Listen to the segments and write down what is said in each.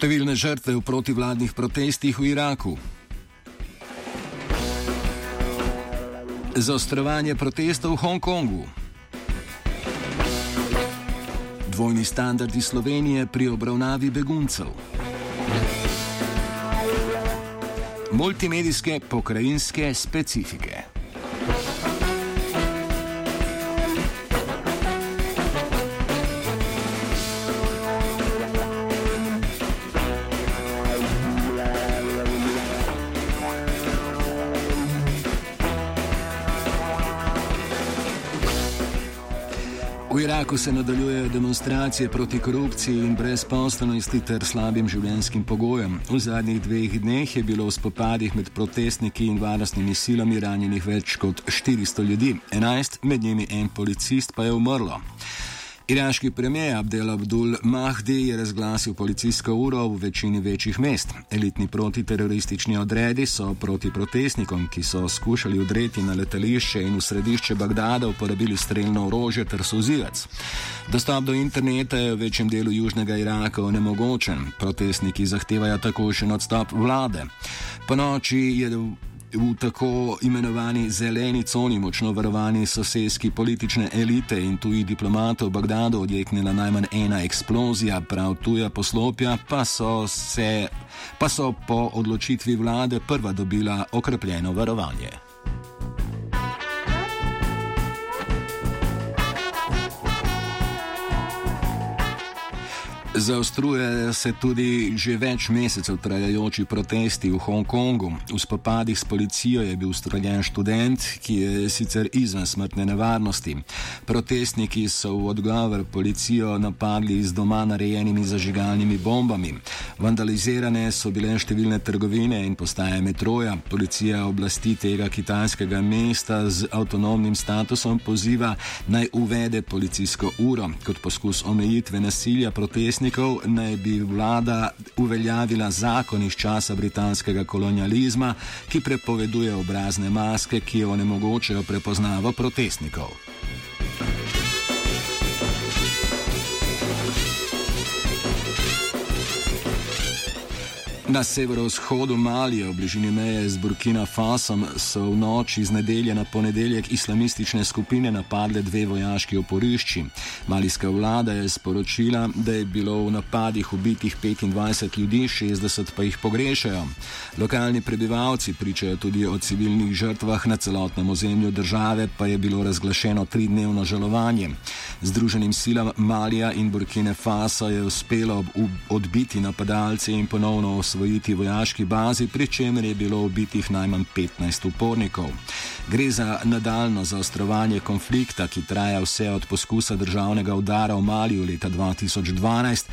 Številne žrtve v protivladnih protestih v Iraku. Zaostrovanje protestov v Hongkongu. Dvojni standardi Slovenije pri obravnavi beguncev. Multimedijske pokrajinske specifike. Iraku se nadaljujejo demonstracije proti korupciji in brezposelnosti ter slabim življenjskim pogojem. V zadnjih dveh dneh je bilo v spopadih med protestniki in varnostnimi silami ranjenih več kot 400 ljudi, 11 med njimi en policist pa je umrlo. Iraški premijer Abdel Abdul Mahdi je razglasil policijsko uro v večini večjih mest. Elitni protiteroristični odredi so proti protestnikom, ki so skušali udreti na letališče in v središče Bagdada, uporabili streljno orožje ter sozilec. Dostop do interneta je v večjem delu južnega Iraka onemogočen. Protestniki zahtevajo tako še odstop vlade. Po noči je v tako imenovani zeleni coni močno varovani sosedski politične elite in tuji diplomatov v Bagdadu odjeknila najmanj ena eksplozija, prav tuja poslopja pa so, se, pa so po odločitvi vlade prva dobila okrepljeno varovanje. Zaostrujejo se tudi že več mesecev trajajoči protesti v Hongkongu. V spopadih s policijo je bil streljen študent, ki je sicer izven smrtne nevarnosti. Protestniki so v odgovor policijo napadli z doma narejenimi zažigalnimi bombami. Vandalizirane so bile številne trgovine in postaje metroja. Policija oblasti tega kitajskega mesta z avtonomnim statusom poziva naj uvede policijsko uro kot poskus omejitve nasilja protestnikov protestnikov naj bi vlada uveljavila zakon iz časa britanskega kolonializma, ki prepoveduje obrazne maske, ki onemogočajo prepoznavo protestnikov. Na severovzhodu Malije, v bližini meje z Burkina Fasom, so v noči z nedelje na ponedeljek islamistične skupine napadle dve vojaški oporišči. Malijska vlada je sporočila, da je bilo v napadih ubitih 25 ljudi, 60 pa jih pogrešajo. Lokalni prebivalci pričajo tudi o civilnih žrtvah na celotnem ozemlju države, pa je bilo razglašeno tridnevno žalovanje. Združenim silam Malija in Burkine Faso je uspelo odbiti napadalce in ponovno osvojiti osvojiti vojaški bazi, pri čemer je bilo ubitih najmanj 15 upornikov. Gre za nadaljno zaostrovanje konflikta, ki traja vse od poskusa državnega udara v Maliju leta 2012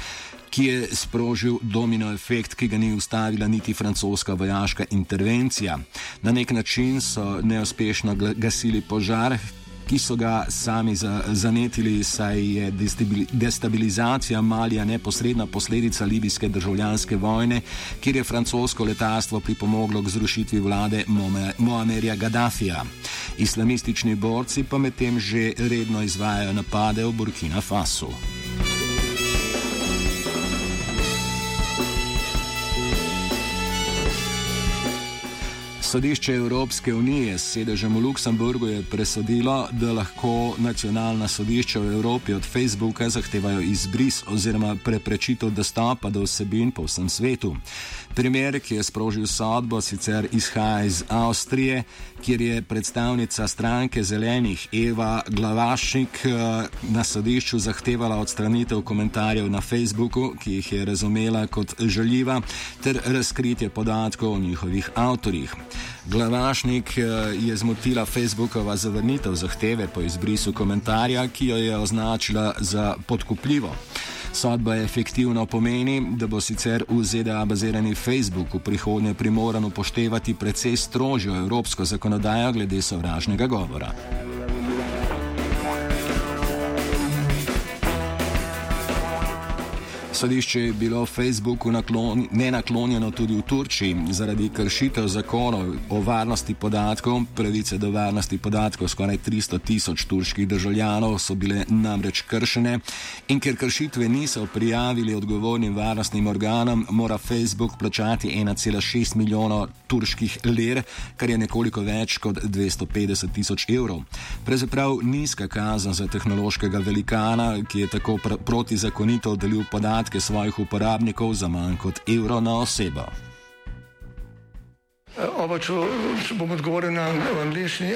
ki je sprožil domino efekt, ki ga ni ustavila niti francoska vojaška intervencija. Na nek način so neuspešno gasili požar, ki so ga sami zanetili, saj je destabilizacija Malija neposredna posledica libijske državljanske vojne, kjer je francosko letalstvo pripomoglo k zrušitvi vlade Moamerja Gaddafija. Islamistični borci pa medtem že redno izvajajo napade v Burkina Faso. Sodišče Evropske unije s sedežem v Luksemburgu je presodilo, da lahko nacionalna sodišča v Evropi od Facebooka zahtevajo izbris oziroma preprečitev dostopa do vsebin po vsem svetu. Primer, ki je sprožil sodbo, sicer izhaja iz Avstrije, kjer je predstavnica stranke zelenih Eva Glavašnik eh, na sodišču zahtevala odstranitev komentarjev na Facebooku, ki jih je razumela kot žaljiva, ter razkritje podatkov o njihovih avtorjih. Glavašnik eh, je zmotila Facebookova zavrnitev zahteve po izbrisu komentarja, ki jo je označila za podkupljivo. Sodba efektivno pomeni, da bo sicer v ZDA bazirani Facebook v prihodnje primoran upoštevati precej strožjo evropsko zakonodajo glede sovražnega govora. Sodišče je bilo Facebooku naklon, nenaklonjeno tudi v Turčiji zaradi kršitev zakonov o varnosti podatkov. Pravice do varnosti podatkov skoraj 300 tisoč turških državljanov so bile namreč kršene in ker kršitve niso prijavili odgovornim varnostnim organom, mora Facebook plačati 1,6 milijonov turških ler, kar je nekoliko več kot 250 tisoč evrov. Pravzaprav nizka kazen za tehnološkega velikana, ki je tako pr protizakonito delil podatke svojih uporabnikov za manj kot evro na osebo. Oba, če, če bom odgovoril na angliški.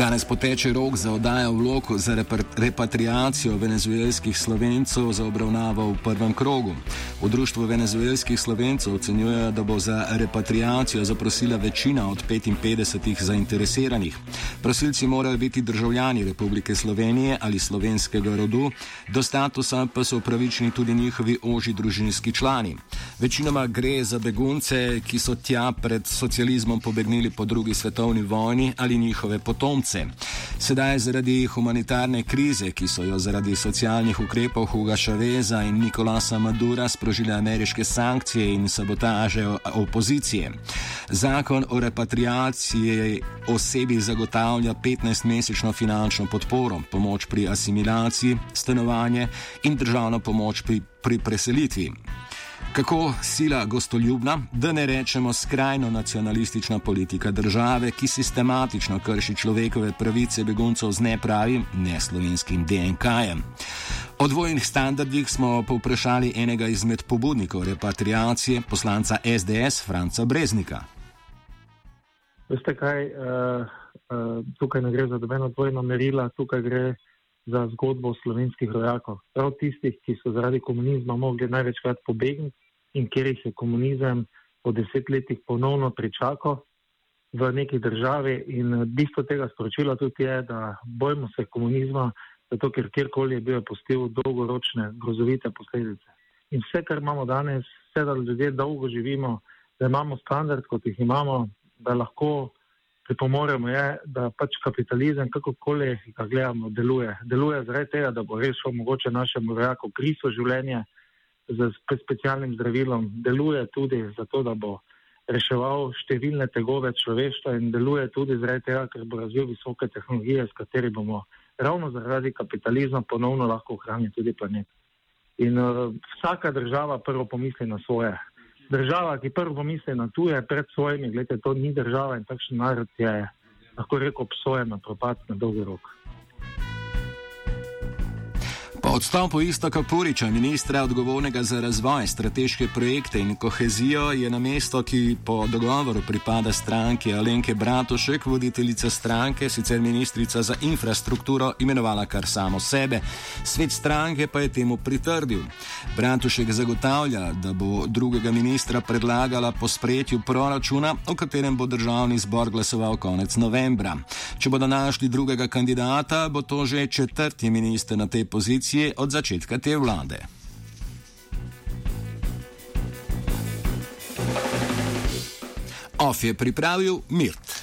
Danes poteče rok za oddajo vlog za repatriacijo venezuelskih slovencev za obravnavo v prvem krogu. V Društvu venezuelskih slovencev ocenjujejo, da bo za repatriacijo zaprosila večina od 55 zainteresiranih. Prosilci morajo biti državljani Republike Slovenije ali slovenskega rodu, do statusa pa so upravičeni tudi njihovi oži družinski člani. Večinoma gre za begunce, ki so tja pred socializmom pobegnili po drugi svetovni vojni ali njihove potomce. Sedaj zaradi humanitarne krize, ki so jo zaradi socialnih ukrepov Huga Chaveza in Nikolasa Madura sprožile ameriške sankcije in sabotaže opozicije. Zakon o repatriaciji osebi zagotavlja 15-mesečno finančno podporo, pomoč pri asimilaciji, stanovanje in državno pomoč pri, pri preselitvi. Kako sila gostoljubna, da ne rečemo skrajno nacionalistična politika države, ki sistematično krši človekove pravice beguncov z nepravim, neslovenskim DNK-jem. O dvojnih standardih smo povprašali enega izmed pobudnikov repatriacije, poslanca SDS Franca Breznika. Veste kaj, uh, uh, tukaj ne gre za dobeno dvojno merilo, tukaj gre za zgodbo slovenskih rojakov, prav tistih, ki so zaradi komunizma mogli največkrat pobegniti in kjer jih je komunizem po desetletjih ponovno pričakal v neki državi. In bistvo tega sporočila tudi je, da bojimo se komunizma, zato ker kjerkoli je bil je postil dolgoročne, grozovite posledice. In vse, kar imamo danes, vse, da ljudje dolgo živimo, da imamo standard, kot jih imamo, da lahko pripomoremo, je, da pač kapitalizem, kakorkoli ga gledamo, deluje. Deluje zaradi tega, da bo res omogočil našemu vojaku kriso življenja z specialnim zdravilom, deluje tudi zato, da bo reševal številne tegove človeštva in deluje tudi zaradi tega, ker bo razvil visoke tehnologije, s kateri bomo ravno zaradi kapitalizma ponovno lahko ohranili tudi planet. In uh, vsaka država prvo pomisli na svoje. Država, ki prvo pomisli na tuje pred svojimi, gledajte, to ni država in takšen narod je, lahko rekel, obsojen na propad na dolgi rok. Odstopu Istoka Puriča, ministra odgovornega za razvoj, strateške projekte in kohezijo, je na mesto, ki po dogovoru pripada stranki Alenke Bratošek, voditeljica stranke, sicer ministrica za infrastrukturo, imenovala kar samo sebe. Svet stranke pa je temu pritrdil. Bratošek zagotavlja, da bo drugega ministra predlagala po sprejetju proračuna, o katerem bo državni zbor glasoval konec novembra. Če bodo našli drugega kandidata, bo to že četrti minister na tej poziciji je od začetka te vlade. Of je pripravil Mirt.